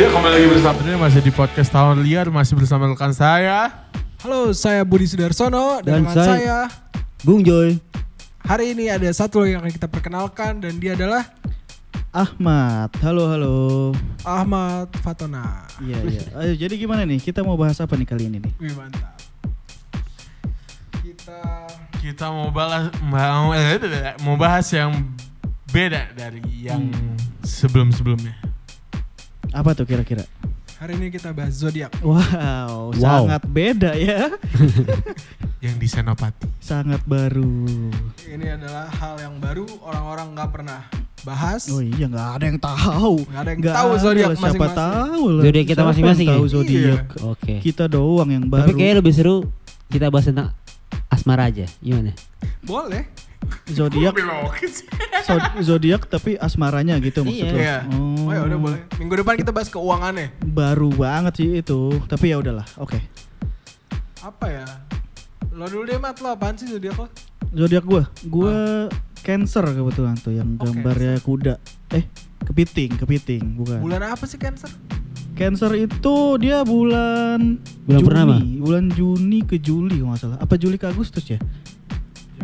Ya kembali lagi bersama ini masih di podcast tahun liar masih bersama rekan saya. Halo, saya Budi Sudarsono dan, Dan teman saya- saya. Bung Joy. Hari ini ada satu lagi yang akan kita perkenalkan dan dia adalah Ahmad, halo halo. Ahmad Fatona. Iya iya. Ayo jadi gimana nih? Kita mau bahas apa nih kali ini nih? Wih mantap. Kita Kita mau balas mau eh, mau bahas yang beda dari yang sebelum-sebelumnya. Apa tuh kira-kira? hari ini kita bahas zodiak. Wow, Wow. sangat beda ya. Yang di Senopati. sangat baru. Ini adalah hal yang baru orang-orang nggak pernah bahas. Oh iya nggak ada yang tahu. Nggak ada yang Nggak tahu zodiak lah, Siapa masing-masing. tahu lah. Zodiak kita masing-masing Tahu ya? zodiak. Oke. Kita doang yang baru. Tapi kayaknya lebih seru kita bahas tentang asmara aja. Gimana? Boleh. Zodiak zo- zodiak tapi asmaranya gitu maksud Iya. Oh, Oh ya udah boleh. Minggu depan kita bahas keuangannya. Baru banget sih itu. Tapi ya udahlah. Oke. Apa ya? Lo dulu deh Mat, lo apaan sih zodiak lo? Zodiak gua, gua Cancer kebetulan tuh yang Oh, gambarnya kuda. Eh, kepiting, kepiting, bukan. Bulan apa sih Cancer? Cancer itu dia bulan Bulan Juni, purnama? bulan Juni ke Juli kalau nggak salah. Apa Juli ke Agustus ya?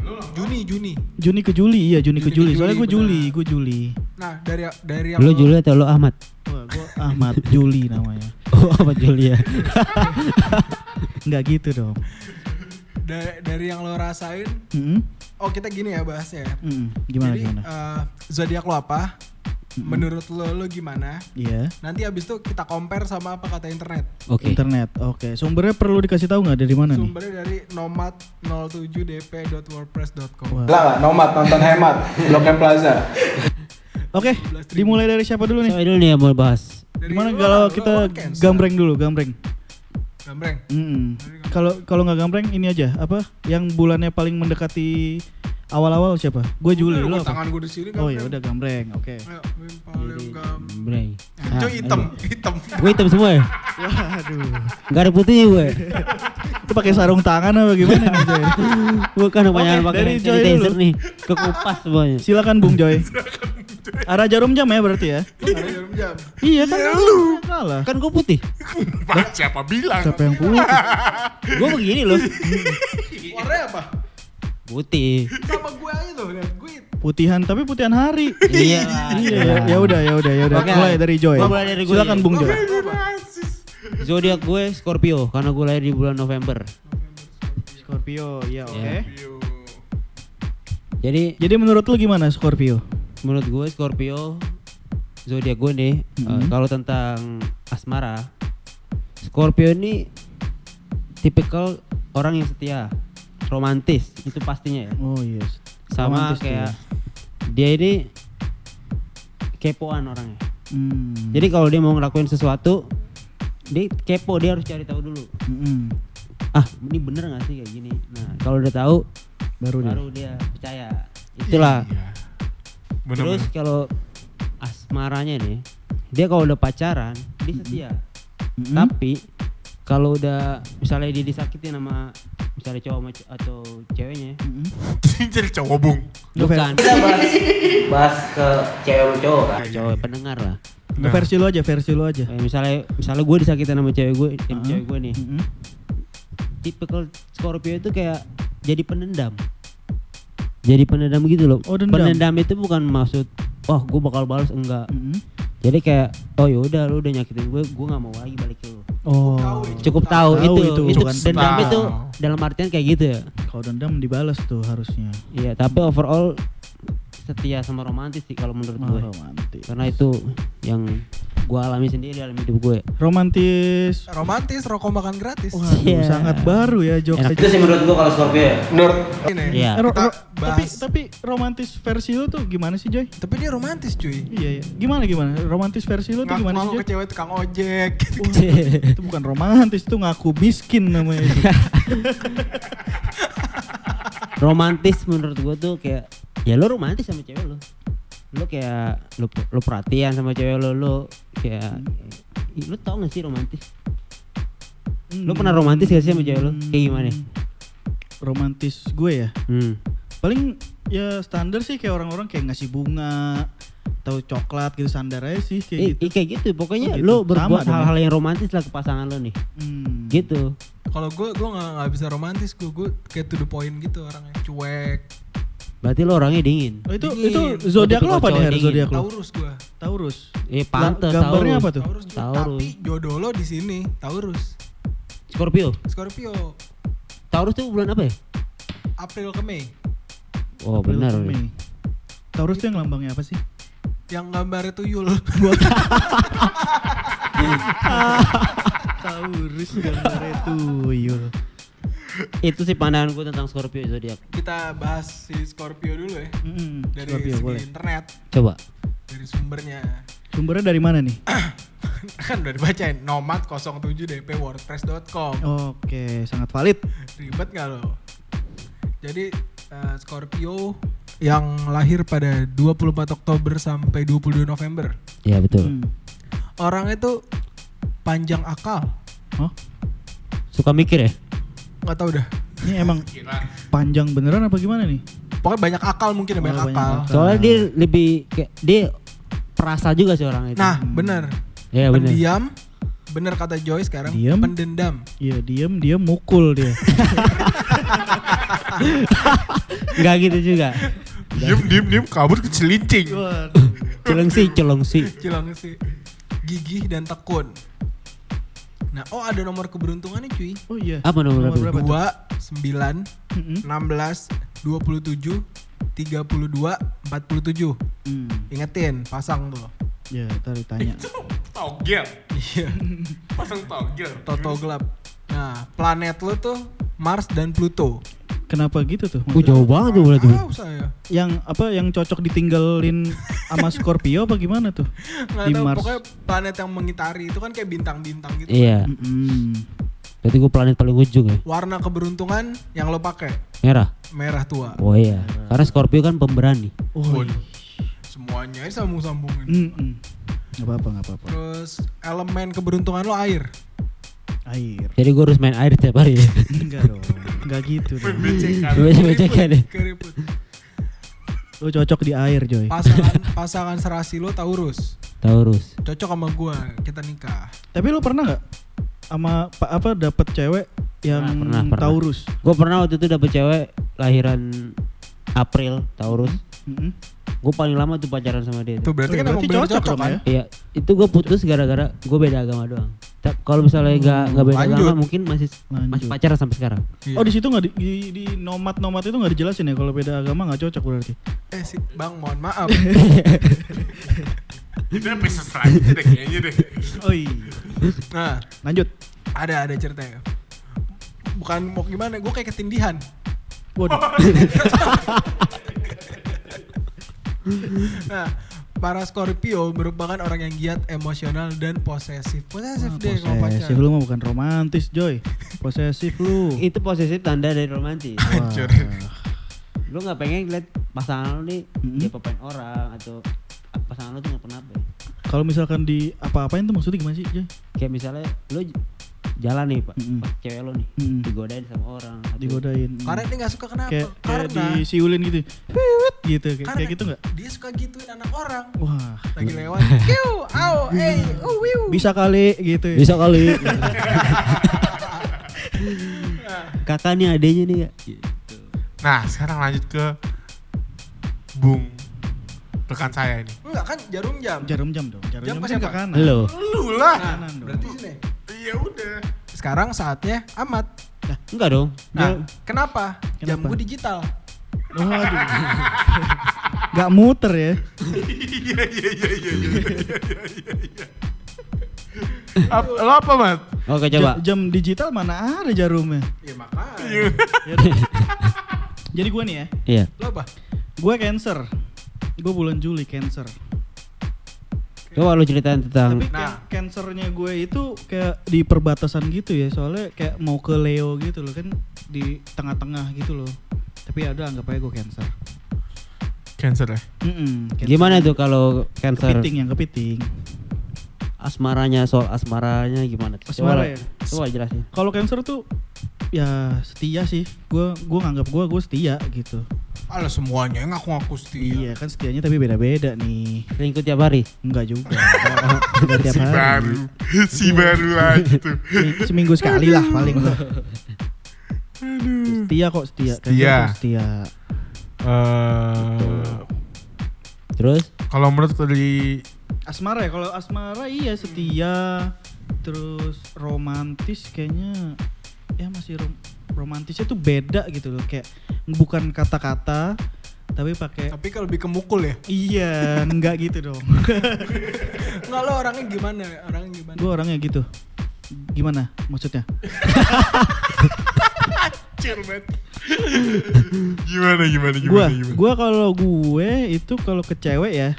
Juni, Juni. Juni ke Juli, iya Juni, ke Juni ke Juli. Soalnya gue Juli, gue Juli. Nah, dari dari yang Lo Juli atau lo Ahmad? Wah, gua Ahmad Juli namanya. Oh, Ahmad Juli ya. Nggak gitu dong. da- dari yang lo rasain Mm-mm, Oh kita gini ya bahasnya ya. mm-mm. Gimana Jadi gimana? eh, zodiak lo apa? Mm-mm. Menurut lo lo gimana? Iya. Nanti abis itu kita compare sama apa kata internet. Oke. Internet. Oke. Sumbernya perlu dikasih tahu nggak dari mana nih? Sumbernya dari nomad07dp.wordpress.com. Wah. Lah, nomad nonton hemat Blok M Plaza. Oke, dimulai dari siapa dulu nih? Siapa dulu nih yang mau bahas? Dari Gimana lo kalau kita kan Cancer. gambreng dulu, gambreng? Gambreng. Kalau kalau nggak gambreng ini aja apa? Yang bulannya paling mendekati awal-awal siapa? Gue Juli, Udah, lo apa? Tangan gue di sini Oh ya gambreng. udah gambreng, oke. Ayo, yang paling gam. Breng. Cuy hitam, hitam. Gue hitam semua ya? Waduh, Gak ada putihnya gue. itu pakai sarung tangan apa gimana nih Joy? Bukan kebanyakan Oke, pakai sanitizer nih. Kekupas semuanya. Silakan Bung Joy. Arah jarum jam ya berarti ya? Ada jarum jam. Iya kan lu. Salah. Kan gue putih. Bah, siapa bilang? Siapa yang putih? Gue begini loh. Warnanya apa? Putih. Sama gue aja tuh, gue. Putihan tapi putihan hari. Iya. Iya, ya, ya udah, ya udah, ya udah. Oke. Mulai dari Joy. Mulai dari gue. Silakan Bung Joy. Zodiak gue Scorpio karena gue lahir di bulan November. Scorpio, ya oke. Ya. Jadi Jadi menurut lu gimana Scorpio? menurut gue Scorpio zodiak gue nih eh, Mhm. kalau tentang asmara Scorpio ini tipikal orang yang setia romantis itu pastinya ya Oh yes. sama Romantis tuh kayak ya. dia ini kepoan orangnya Hmm. jadi kalau dia mau ngelakuin sesuatu dia kepo dia harus cari tahu dulu Mm-mm. ah ini bener gak sih kayak gini nah kalau udah tahu baru dia. baru dia percaya itulah Iya. Bener, Terus kalau asmaranya nih, dia kalau udah pacaran dia setia. Mm-mm. Tapi kalau udah misalnya dia disakitin sama misalnya cowok atau ceweknya, Mm-mm. Jadi cowok bung. bukan. Kita bahas, bahas ke cewek sama cowok kan, cowok pendengar lah. Nah. Versi lu aja, versi lu aja. Kayak misalnya misalnya gue disakitin sama cewek gue, sama Uh-huh. cewek gue nih. Mm-mm. Tipikal Scorpio itu kayak jadi penendam. Jadi penendam gitu loh. Oh, dendam. Penendam itu bukan maksud wah gue bakal balas enggak. Mm-mm. Jadi kayak oh yaudah lu udah nyakitin gue, gue nggak mau lagi balik ke lu. Oh. Cukup tahu, Tahu itu, itu, itu, bukan dendam tahu. itu dalam artian kayak gitu ya. Kalau dendam dibalas tuh harusnya. Iya, tapi overall setia sama romantis sih kalau menurut Oh, gue. romantis. Karena itu yang gue alami sendiri dalam hidup gue. Romantis. Romantis, rokok makan gratis. Waduh, Iya. sangat baru ya jokes Enak. aja. sih menurut gue kalau Scorpio ya. Menurut Ini. Iya. Ro- Kita ro- tapi tapi romantis versi lu tuh gimana sih Joy? Tapi dia romantis cuy. Iya iya. Gimana gimana? Romantis versi lu tuh gimana sih ngaku Joy? ke cewek tukang ojek. Wah, itu bukan romantis itu ngaku miskin namanya itu. romantis menurut gue tuh kayak ya lo romantis sama cewek lo. Lo kayak lo, lo perhatian sama cewek lo, lo kayak Ih, lo tau gak sih romantis? Lo pernah romantis gak sih sama cewek lo? Kayak gimana? Romantis gue ya. Hmm. Paling ya standar sih kayak orang-orang kayak ngasih bunga, atau coklat gitu sandar aja sih kayak Eh, gitu. kayak gitu. Pokoknya Oh, gitu. lo berbuat ya. hal-hal yang romantis lah ke pasangan lo nih. Hmm. Gitu. Kalau gue gue nggak nggak bisa romantis gue gue kayak to the point gitu orangnya cuek. Berarti lo orangnya dingin. Oh, itu Dingin. itu zodiak lo apa dingin. zodiak lo? Taurus gue. Taurus. Eh pantes La- gambarnya Taurus. apa tuh? Taurus. Taurus. Tapi jodoh lo di sini Taurus. Scorpio. Scorpio. Taurus tuh bulan apa ya? April ke Mei. Oh April benar. ke weh. Mei. Taurus tuh yang lambangnya apa sih? Yang gambarnya tuyul. Taurus gambarnya tuyul. Itu sih pandangan gue tentang Scorpio zodiak. Kita bahas si Scorpio dulu ya. Mm-mm, Dari Scorpio segi boleh. internet. Coba. Dari sumbernya. Sumbernya dari mana nih? kan udah dibacain nomad 07 dp wordpress.com Oke, sangat valid. ribet gak lo jadi eh, Scorpio yang lahir pada 24 Oktober sampai 22 November Ya betul. Hmm. orang itu panjang akal Oh, Suka mikir ya? nggak tahu dah ini emang panjang beneran apa gimana nih? pokoknya banyak akal mungkin ya, Oh, banyak, banyak akal akal. Soalnya dia lebih kayak dia perasa juga sih orang itu. nah bener ya benar. pendiam bener kata Joy sekarang Diam. pendendam Iya, diem dia mukul dia. Enggak gitu juga. Diem diem diem kabur ke celincing. Celengsi, celengsi. cilang sih gigih dan tekun nah oh ada nomor keberuntungannya cuy Oh iya. Apa nomor berapa? berapa dua sembilan Mm-mm. 16 27 32 47 Hmm. ingetin pasang tuh Ya, tadi tanya. Togel. iya Pasang togel. Toto gelap nah planet lo tuh Mars dan Pluto Kenapa gitu tuh? Oh jauh banget tuh berarti. saya Yang apa yang cocok ditinggalin sama Scorpio apa gimana tuh? nggak Di tahu Mars. pokoknya planet yang mengitari itu kan kayak bintang-bintang gitu Iya. Mm-mm. Berarti gue planet paling ujung ya. warna keberuntungan yang lo pakai Merah. merah tua Oh iya. Karena Scorpio kan pemberani. Oh, Waduh. semuanya sambung-sambungin Mm-mm. Nggak apa-apa, nggak apa-apa. terus elemen keberuntungan lo air Air. Jadi gue harus main air tiap hari ya. Enggak dong. Enggak gitu. Becek-becekan. Lo cocok di air, Joy. pasangan pasangan serasi lo Taurus Taurus. cocok sama gua kita nikah Tapi lo pernah nggak sama pa- apa dapet cewek yang Pernah, pernah, pernah. Taurus? Gue pernah waktu itu dapet cewek lahiran April Taurus. Mm-mm. Gue paling lama tuh pacaran sama dia. tuh berarti Oh, kan berarti cocok cocok dong kan ya? Iya, itu gue putus gara-gara gue beda agama doang. Kalau misalnya nggak nggak beda Lanjut. agama mungkin masih Lanjut. masih pacaran sampai sekarang. Iya. Oh di situ nggak di, di, di nomad nomad itu nggak dijelasin ya kalau beda agama nggak cocok berarti. eh si bang mohon maaf Itu episode selanjutnya deh kayaknya deh. Oh iya. nah Lanjut. ada ada ceritanya bukan mau gimana gue kayak ketindihan Waduh. nah para Scorpio merupakan orang yang giat emosional dan posesif posesif deh kalau pacar Posesif lu mah bukan romantis, Joy. Posesif lu. Itu posesif tanda dari romantis. Hancur. lu nggak pengen lihat pasangan lu nih Mm-mm. dia papain orang atau pasangan lu tuh nggak pernah apa Kalau misalkan di apa-apain tuh maksudnya gimana sih, Joy? kayak misalnya lu jalan nih pak Mm-mm. pas cewek lu nih Mm-mm. digodain sama orang atau- Digodain. karena dia nggak suka kenapa kayak, kayak karena disiulin gitu. Wiwit gitu kayak, kayak gitu nggak? dia suka gituin anak orang Wah, lagi lewat kiu au eh uh wiu bisa kali gitu. ya. bisa kali kakak nih adenya nih ya Nah sekarang lanjut ke Bung rekan saya ini. enggak kan jarum jam Jarum jam dong. Jarum Jam jam, ke kan ke kanan. lo Lu lah. Kanan dong. berarti Iya udah. sekarang saatnya amat enggak dong nah kenapa, jam Kenapa? gue digital Waduh. Gak muter ya. Iya iya iya iya iya iya iya. Ap- Lo apa mat? oke coba Ja- Jam digital mana ada jarumnya? ya makanya Iya. Jadi gue nih ya, iya lo apa gue cancer. Gue bulan Juli cancer. Coba lu ceritain tentang Tapi Nah. can- cancernya gue itu kayak di perbatasan gitu ya, soalnya kayak mau ke Leo gitu loh kan di tengah-tengah gitu loh. Tapi ya udah anggap aja gue cancer. Cancer ya. Mm-mm, cancer. gimana tuh kalau cancer Kepiting yang kepiting. asmaranya soal asmaranya gimana tuh? Asmara coba, ya? coba jelasin Kalau cancer tuh ya setia sih. Gue gue nganggap gue gue setia gitu. Alah semuanya ngaku-ngaku setia. Iya kan setianya tapi beda-beda nih. Selingkuh tiap hari. Enggak juga. Enggak tiap si hari. baru, si baru lagi tuh. Se- Seminggu sekali lah paling lah. Setia kok setia. Setia. setia. Eh, Terus kalau menurut dari Asmara ya kalau asmara iya setia terus romantis kayaknya ya masih rom- romantisnya tuh beda gitu loh kayak bukan kata-kata tapi pakai Tapi kalau lebih ke mukul ya. iya enggak gitu dong Enggak lo orangnya gimana? Orangnya gimana? gue orangnya gitu gimana maksudnya gimana gimana gue gimana gimana? gue kalau gue itu kalau ke cewek ya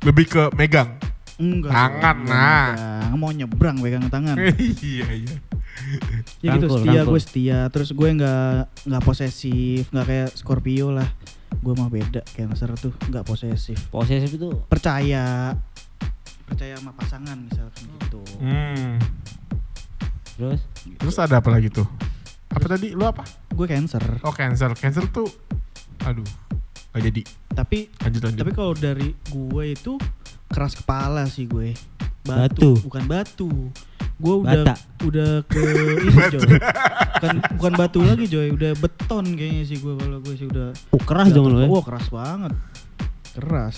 Lebih ke megang. enggak Tangan, nah. mau nyebrang pegang tangan iya iya. Ya gitu Rangkul, setia rangkul. gue setia terus gue nggak nggak posesif nggak kayak Scorpio lah gue mah beda Cancer tuh nggak posesif posesif itu percaya percaya sama pasangan misalkan gitu Hmm. terus Terus ada apa lagi tuh? Apa tadi? Lu apa? gue Cancer Oh cancer. Cancer tuh, aduh, gak jadi. tapi Lanjut lanjut. tapi kalau dari gue itu keras kepala sih gue Batu. bukan batu gue udah Bata. udah ke ini Joy. Bukan bukan batu lagi Joy. Udah beton kayaknya sih gue kalau gue sih udah oh, keras dong lo ya? Wah keras banget. Keras.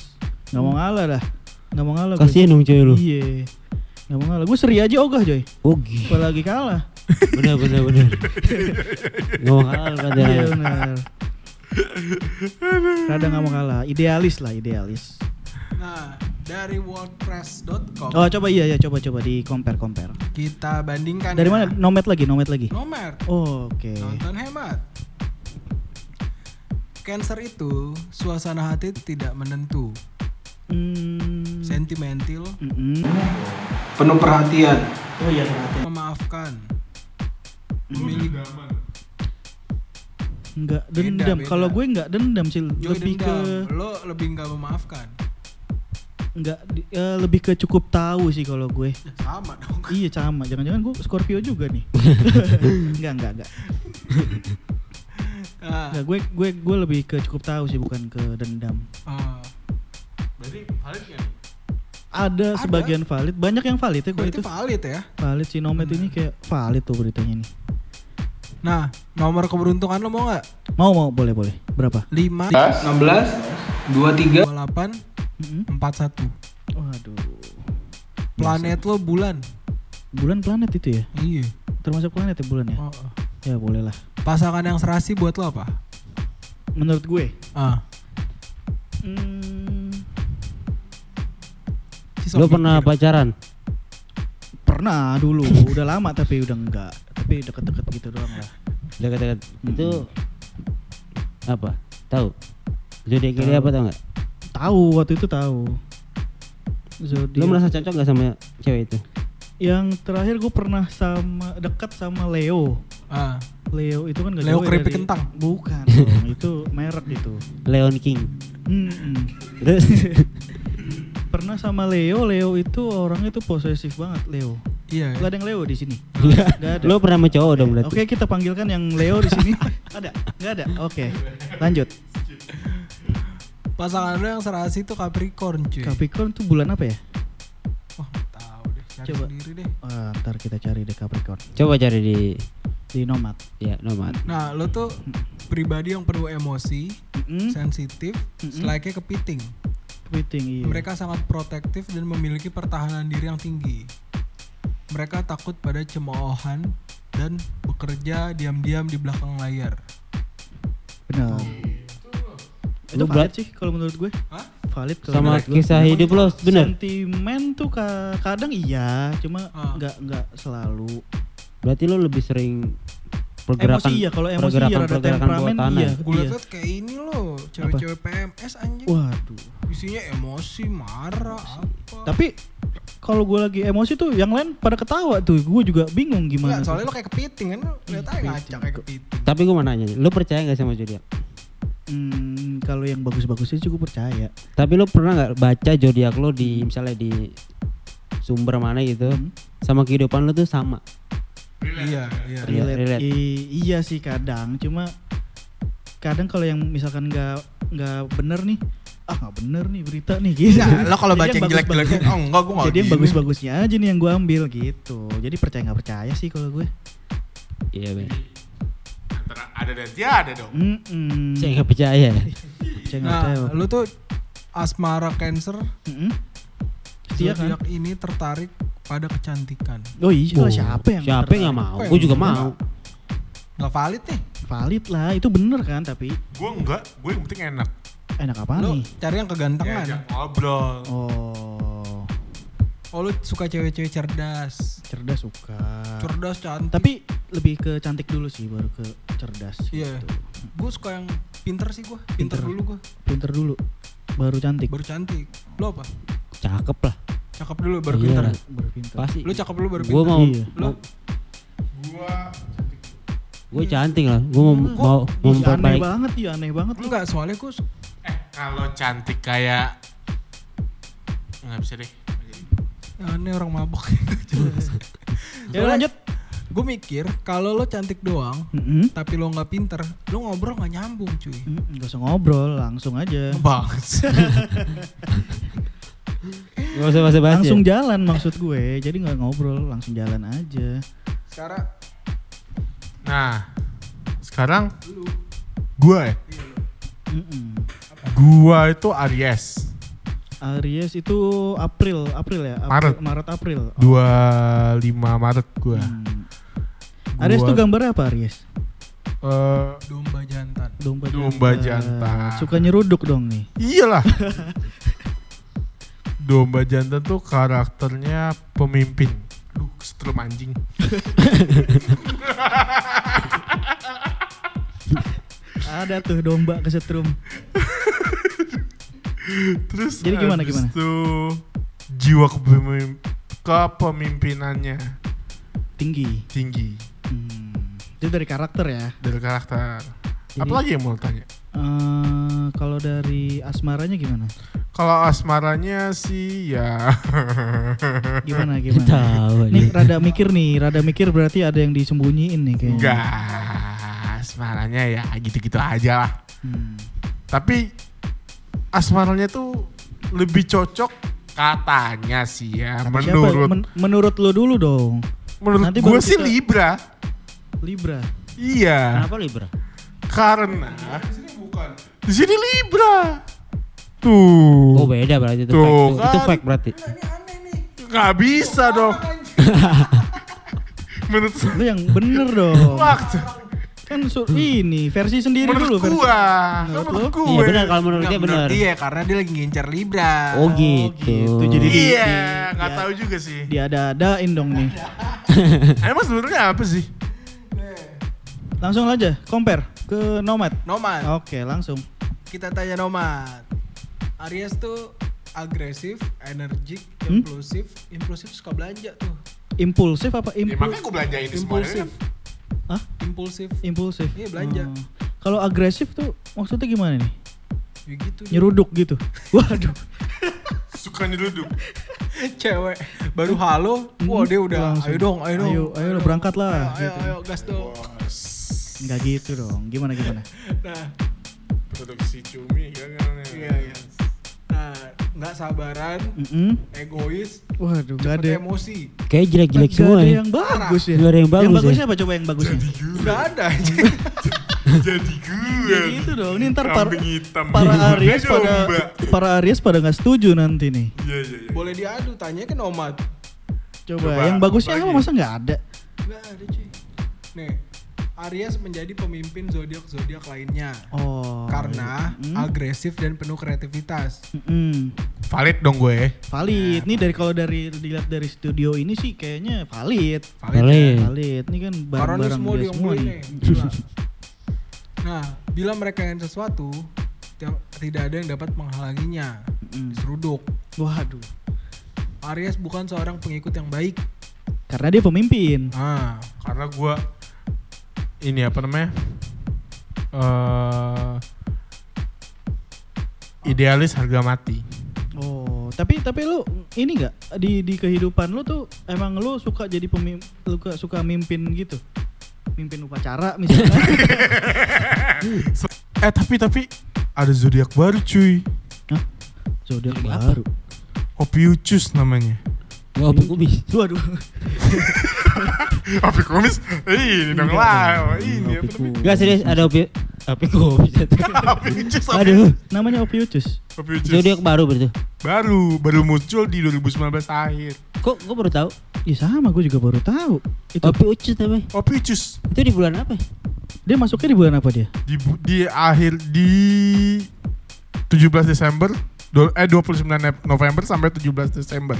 Gak mau ngalah dah. Gak mau ngalah gue. kasihan dong cewek lu. Iya. Gak mau ngalah. Gue seri aja ogah Joy. Oh gi- Apalagi kalah. Bener bener bener nggak mau kalah kan Iya dia benar. Rada gak mau kalah Idealis lah idealis. Nah, dari wordpress.com Oh coba iya ya coba coba di compare compare kita bandingkan Dari ya. mana? Nomet lagi Nomet lagi Nomor. Oh, Oke Nonton hemat. Cancer itu suasana hati tidak menentu, hmm. sentimental, Mm-mm. Penuh perhatian. Oh iya perhatian memaafkan, memiliki Enggak dendam. Kalau gue enggak dendam sih Joy Lebih dendam. ke lo lebih nggak memaafkan. Enggak di- eh, Lebih ke cukup tahu sih kalau gue Ya, sama dong. Iya sama, jangan-jangan gue Scorpio juga nih. enggak, enggak, enggak. Enggak, gue gue gue lebih ke cukup tahu sih bukan ke dendam. ah, Berarti valid gak? Ada, Ada. sebagian valid, banyak yang valid ya berarti itu. valid ya. Valid si Nomet ini kayak valid tuh beritanya nih. Nah, nomor keberuntungan lo mau nggak? Mau mau boleh boleh. Berapa? 5, 16, 23, 28, Mm-mm. 41. Waduh. Planet lo bulan. Bulan planet itu ya? Iya. Termasuk planet ya bulan ya? Oh, oh. Ya boleh lah. Pasangan yang serasi buat lo apa? Menurut gue. Ah, Hmm, lu pernah mikir. pacaran pernah dulu, udah lama tapi udah enggak. Tapi deket-deket gitu doang lah. dekat-dekat itu apa tahu zodiak dia apa tau nggak Tahu waktu itu tahu. Zodiak. lu merasa cocok gak sama cewek itu Yang terakhir gue pernah sama dekat sama Leo. Ah, Leo itu kan gak Leo ya keripik dari- kentang. Bukan dong, itu merek itu. Leon King terus Pernah sama Leo, Leo itu orangnya tuh posesif banget Leo. iya. Gak ya. ada yang Leo di sini. Nggak. Gak ada. lu pernah sama cowok dong berarti Oke kita panggilkan yang Leo di sini. ada? Gak ada. Oke. Lanjut. Pasangan lo yang serasi itu Capricorn, cuy. Capricorn tuh bulan apa ya? Wah, tahu deh. Cari Coba. sendiri deh. Wah, ntar kita cari deh Capricorn coba cari di di Nomad. ya nomad Nah, lo tuh pribadi yang penuh emosi, Mm-mm. sensitif, Mm-mm. selike kepiting. Kepiting iya. Mereka sangat protektif dan memiliki pertahanan diri yang tinggi. Mereka takut pada cemoohan dan bekerja diam-diam di belakang layar. Benar. Itu valid sih kalau menurut gue. Hah? Valid kalau sama menurut gue. kisah hidup lo bener Sentimen tuh ka- kadang iya, cuma Ah. nggak nggak selalu. berarti lo lebih sering pergerakan emosi iya, kalau emosi iya, pergerakan bawah temperamen tanah iya. ya? Gue liat kayak ini loh, cewek-cewek PMS anjing. Waduh. Isinya emosi, marah, apa. Tapi kalau gue lagi emosi tuh yang lain pada ketawa tuh. Gue juga bingung gimana. Enggak, soalnya tuh. lo kayak kepiting kan, lo liat aja ngacak kayak kepiting. tapi gue mau nanya nih, lo percaya gak sama zodiak Hmm, kalau yang bagus-bagus sih cukup percaya. tapi lo pernah nggak baca zodiak lo di misalnya di sumber mana gitu Hmm. sama kehidupan lo tuh sama Iya, iya. Relate, Relate. relate. I- iya sih kadang, cuma kadang kalau yang misalkan nggak nggak bener nih ah nggak bener nih berita nih gitu Ya, lo kalau baca yang bagus-bagus- jelek-jeleknya, oh enggak gue enggak jadi yang bagus-bagusnya aja nih yang gue ambil gitu jadi percaya nggak percaya sih kalau gue Iya, Ben. Antara ada dan tiada dong. Mm-mm. Saya nggak percaya. Percaya nggak Nah, percaya. lu tuh asmara cancer Mm-mm. Setia kan? zodiak ini tertarik pada kecantikan. Oh iya Oh, siapa yang Siapa yang nggak mau? Gue yang juga mau. Nggak valid nih. valid lah itu bener kan tapi Gue enggak, gue yang penting enak. enak apa Lu nih cari yang kegantengan. Diajak ngobrol. oh Oh lu suka cewek-cewek cerdas. cerdas suka Cerdas cantik. tapi lebih ke cantik dulu sih baru ke cerdas Iya. gitu. gue suka yang pinter sih gue. Pinter, Pinter. dulu gue. pinter dulu baru cantik Baru cantik. Lu apa? Cakep lah. Cakep dulu baru Iya pinter. lah. baru pinter Pasti. Lu cakep dulu baru Gue pinter. mau, Iya. Lu Gue gue cantik lah. Gue mau Hmm, mau mau aneh banget iya aneh banget lu enggak soalnya gue su- eh kalau cantik kayak nggak bisa deh. aneh orang mabok. ya lanjut gue mikir kalau lo cantik doang Mm-mm. tapi lo nggak pinter, lo ngobrol nggak nyambung cuy. Mm, Nggak usah ngobrol langsung aja Banget. Gak usah basa basi. langsung jalan maksud gue jadi nggak ngobrol langsung jalan aja Sekarang Nah, sekarang gue ya. Mm-mm. Gua itu Aries. Aries itu April April ya Maret. Maret April 25 Maret gue. Hmm. Aries tuh gambarnya apa Aries Eh, domba jantan. domba Domba jantan. suka nyeruduk dong nih iyalah. Domba jantan tuh karakternya pemimpin. Aduh, kesetrum anjing. ada tuh domba kesetrum Terus Jadi gimana, gimana? itu jiwa kepemim- kepemimpinannya tinggi tinggi. Itu dari karakter ya dari karakter. Jadi- Apalagi yang mau tanya? Eh, kalau dari asmaranya gimana Kalau asmaranya sih ya gimana gimana Tahu nih rada mikir nih rada mikir berarti ada yang disembunyiin nih kayaknya enggak asmaranya ya gitu-gitu aja lah. Hmm. Tapi asmaranya tuh lebih cocok katanya sih ya siapa? menurut Men- menurut lo dulu dong menurut nanti gue sih kita- Libra. Libra Iya. Kenapa Libra? Karena di sini Libra. Tuh. Oh beda berarti itu Tuh, fake. Tuh. Itu kan. fake berarti. Nggak bisa dong. menurut lu yang bener dong waktu kan su- ini versi sendiri dulu menurut versi gua Menurut menurut lu? gue Iya benar kalau menurut dia benar. Iya karena dia lagi ngincar Libra. Oh gitu. gitu. Jadi di- iya di- nggak dia- tahu juga sih diada-adain dong nih emang sebenarnya apa sih langsung aja compare ke nomad Nomad. oke langsung Kita tanya Nomad. Aries tuh agresif, energik, Hmm? impulsif, impulsif suka belanja tuh. impulsif apa ya, impul makanya gue belanjain itu semuanya Impulsif. Hah? Impulsif. impulsif Iya, belanja. Oh. kalau agresif tuh maksudnya gimana nih Ya gitu. dia. nyeruduk gitu waduh suka nyeruduk Cewek baru halo, wah dia udah Langsung. ayo dong, ayo dong. ayo ayo lo berangkat lah Ayo, ayo, gitu. ayo, gas dong. Nggak gitu dong gimana gimana Nah, produksi cumi kan kan iya iya. Nah, nggak sabaran, Mm-mm. egois, waduh nggak ada emosi. Kayak jelek-jelek semua ada ya. yang bagus ya ada yang bagus yang ya. bagusnya apa coba yang bagusnya Nggak ada. jadi gue ya gitu dong ini ntar para, hitam para Aries pada para Aries pada nggak setuju nanti nih iya iya iya Boleh diadu, tanya ke Nomad. coba, Coba, yang bagusnya apa masa nggak ada Nggak ada cuy. Nih, Aries menjadi pemimpin zodiak-zodiak lainnya. oh Karena mm. agresif dan penuh kreativitas. Mm-mm. valid dong gue valid nih dari kalau dari dilihat dari studio ini sih kayaknya valid Valid Valid. ya? valid ini kan ini barang-barang semua dia semua nih. Gila. Nah, bila mereka yang sesuatu, tidak ada yang dapat menghalanginya. Mm. Seruduk. waduh Aries bukan seorang pengikut yang baik. karena dia pemimpin Ah, karena gue ini apa namanya eh idealis harga mati oh tapi tapi lu ini nggak di di kehidupan lu tuh emang lu suka jadi pemimpin lu suka, suka mimpin gitu mimpin upacara misalnya Eh tapi tapi ada zodiak baru cuy. Zodiak Zodiak baru. Ophiuchus namanya. Opi kubis. Waduh. Ophi kumis. Ini dong lah. Ini apa? Gak serius ada opi opi. Ophiuchus. Aduh, Namanya Ophiuchus. Ophiuchus. zodiak baru berarti. Baru baru muncul di 2019 akhir. Kok gue baru tahu? Iya sama, gue juga baru tahu. Itu Opi ucus namanya. Ophiuchus Itu di bulan apa? ya? dia masuknya di bulan apa dia? di di akhir di 17 Desember do- eh 29 Nep- November sampai 17 Desember.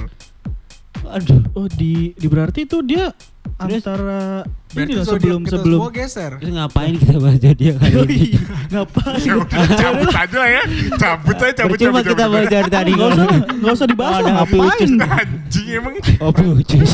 Aduh. Oh di di berarti itu dia Terus? antara Berarti ini loh sebelum kita sebelum semua geser. Terus ngapain kita bahas zodiak kali Oh ini? ngapain? Ya udah cabut aja ya. Cabut aja cabut Percuma cabut. kita cabut, bahas dari tadi. Nggak usah, nggak usah dibahas Oh, ada ngapain? Anjing emang. Opi ucus.